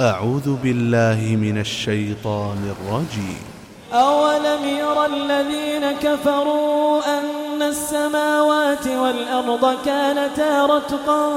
أعوذ بالله من الشيطان الرجيم. أولم يرى الذين كفروا أن السماوات والأرض كانتا رتقا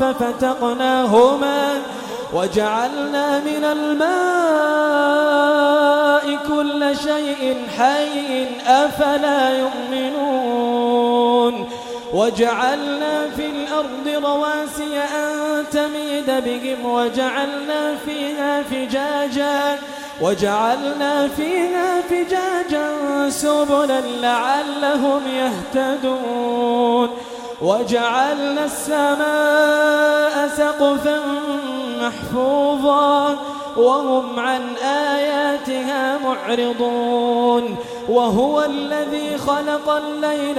ففتقناهما وجعلنا من الماء كل شيء حي أفلا يؤمنون وجعلنا في الأرض رواسي أن تميد بهم وجعلنا فيها فجاجا وجعلنا فيها فجاجا سبلا لعلهم يهتدون. وجعلنا السماء سقفا محفوظا وهم عن آياتها معرضون. وهو الذي خلق الليل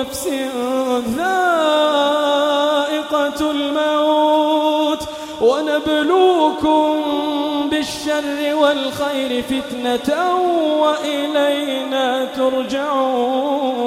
نفس ذائقة الموت ونبلوكم بالشر والخير فتنة وإلينا ترجعون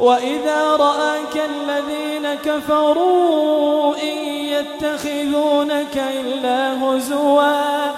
وإذا رآك الذين كفروا إن يتخذونك إلا هزوا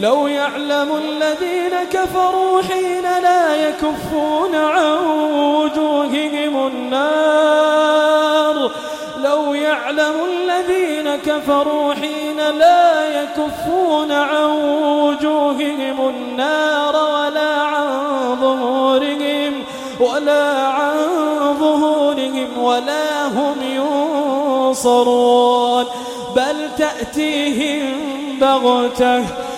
لو يعلم الذين كفروا حين لا يكفون عن وجوههم النار. لو يعلم الذين كفروا حين لا يكفون عن وجوههم النار ولا عن ظهورهم ولا عن ظهورهم ولا هم ينصرون. بل تأتيهم بغتة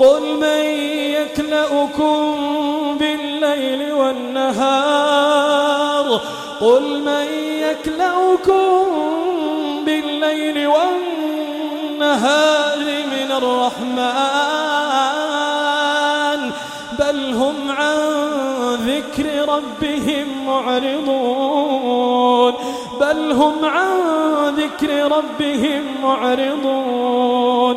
قل من يكلأكم بالليل والنهار قل من يكلأكم بالليل والنهار من الرحمن بل هم عن ذكر ربهم معرضون بل هم عن ذكر ربهم معرضون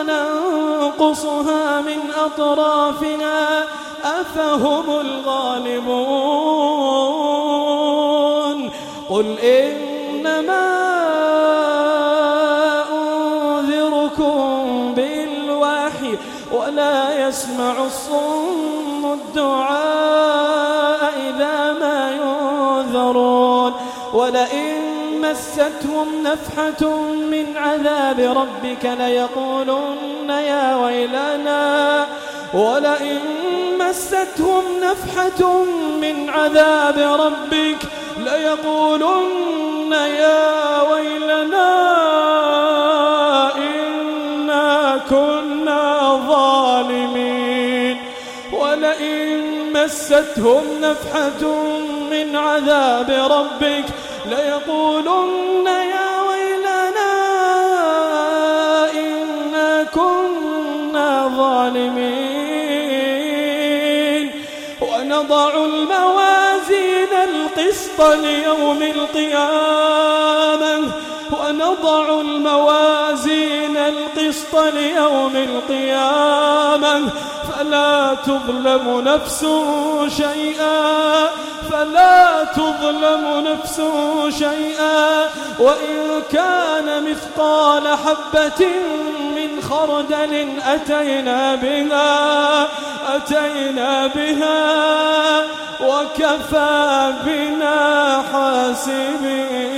الأرض ننقصها من أطرافها أفهم الغالبون قل إنما أنذركم بالوحي ولا يسمع الصم الدعاء إذا ما ينذرون ولئن مستهم نفحة من عذاب ربك ليقولن يا ويلنا. ولئن مستهم نفحة من عذاب ربك ليقولن يا ويلنا إنا كنا ظالمين. ولئن مستهم نفحة من عذاب ربك ليقولن يا ويلنا إنا كنا ظالمين. ونضع الموازين القسط ليوم القيامة. ونضع الموازين القسط ليوم القيامة. فلا تظلم نفس شيئا. فلا تظلم نفس شيئا وإن كان مثقال حبة من خردل أتينا بها أتينا بها وكفى بنا حاسبين.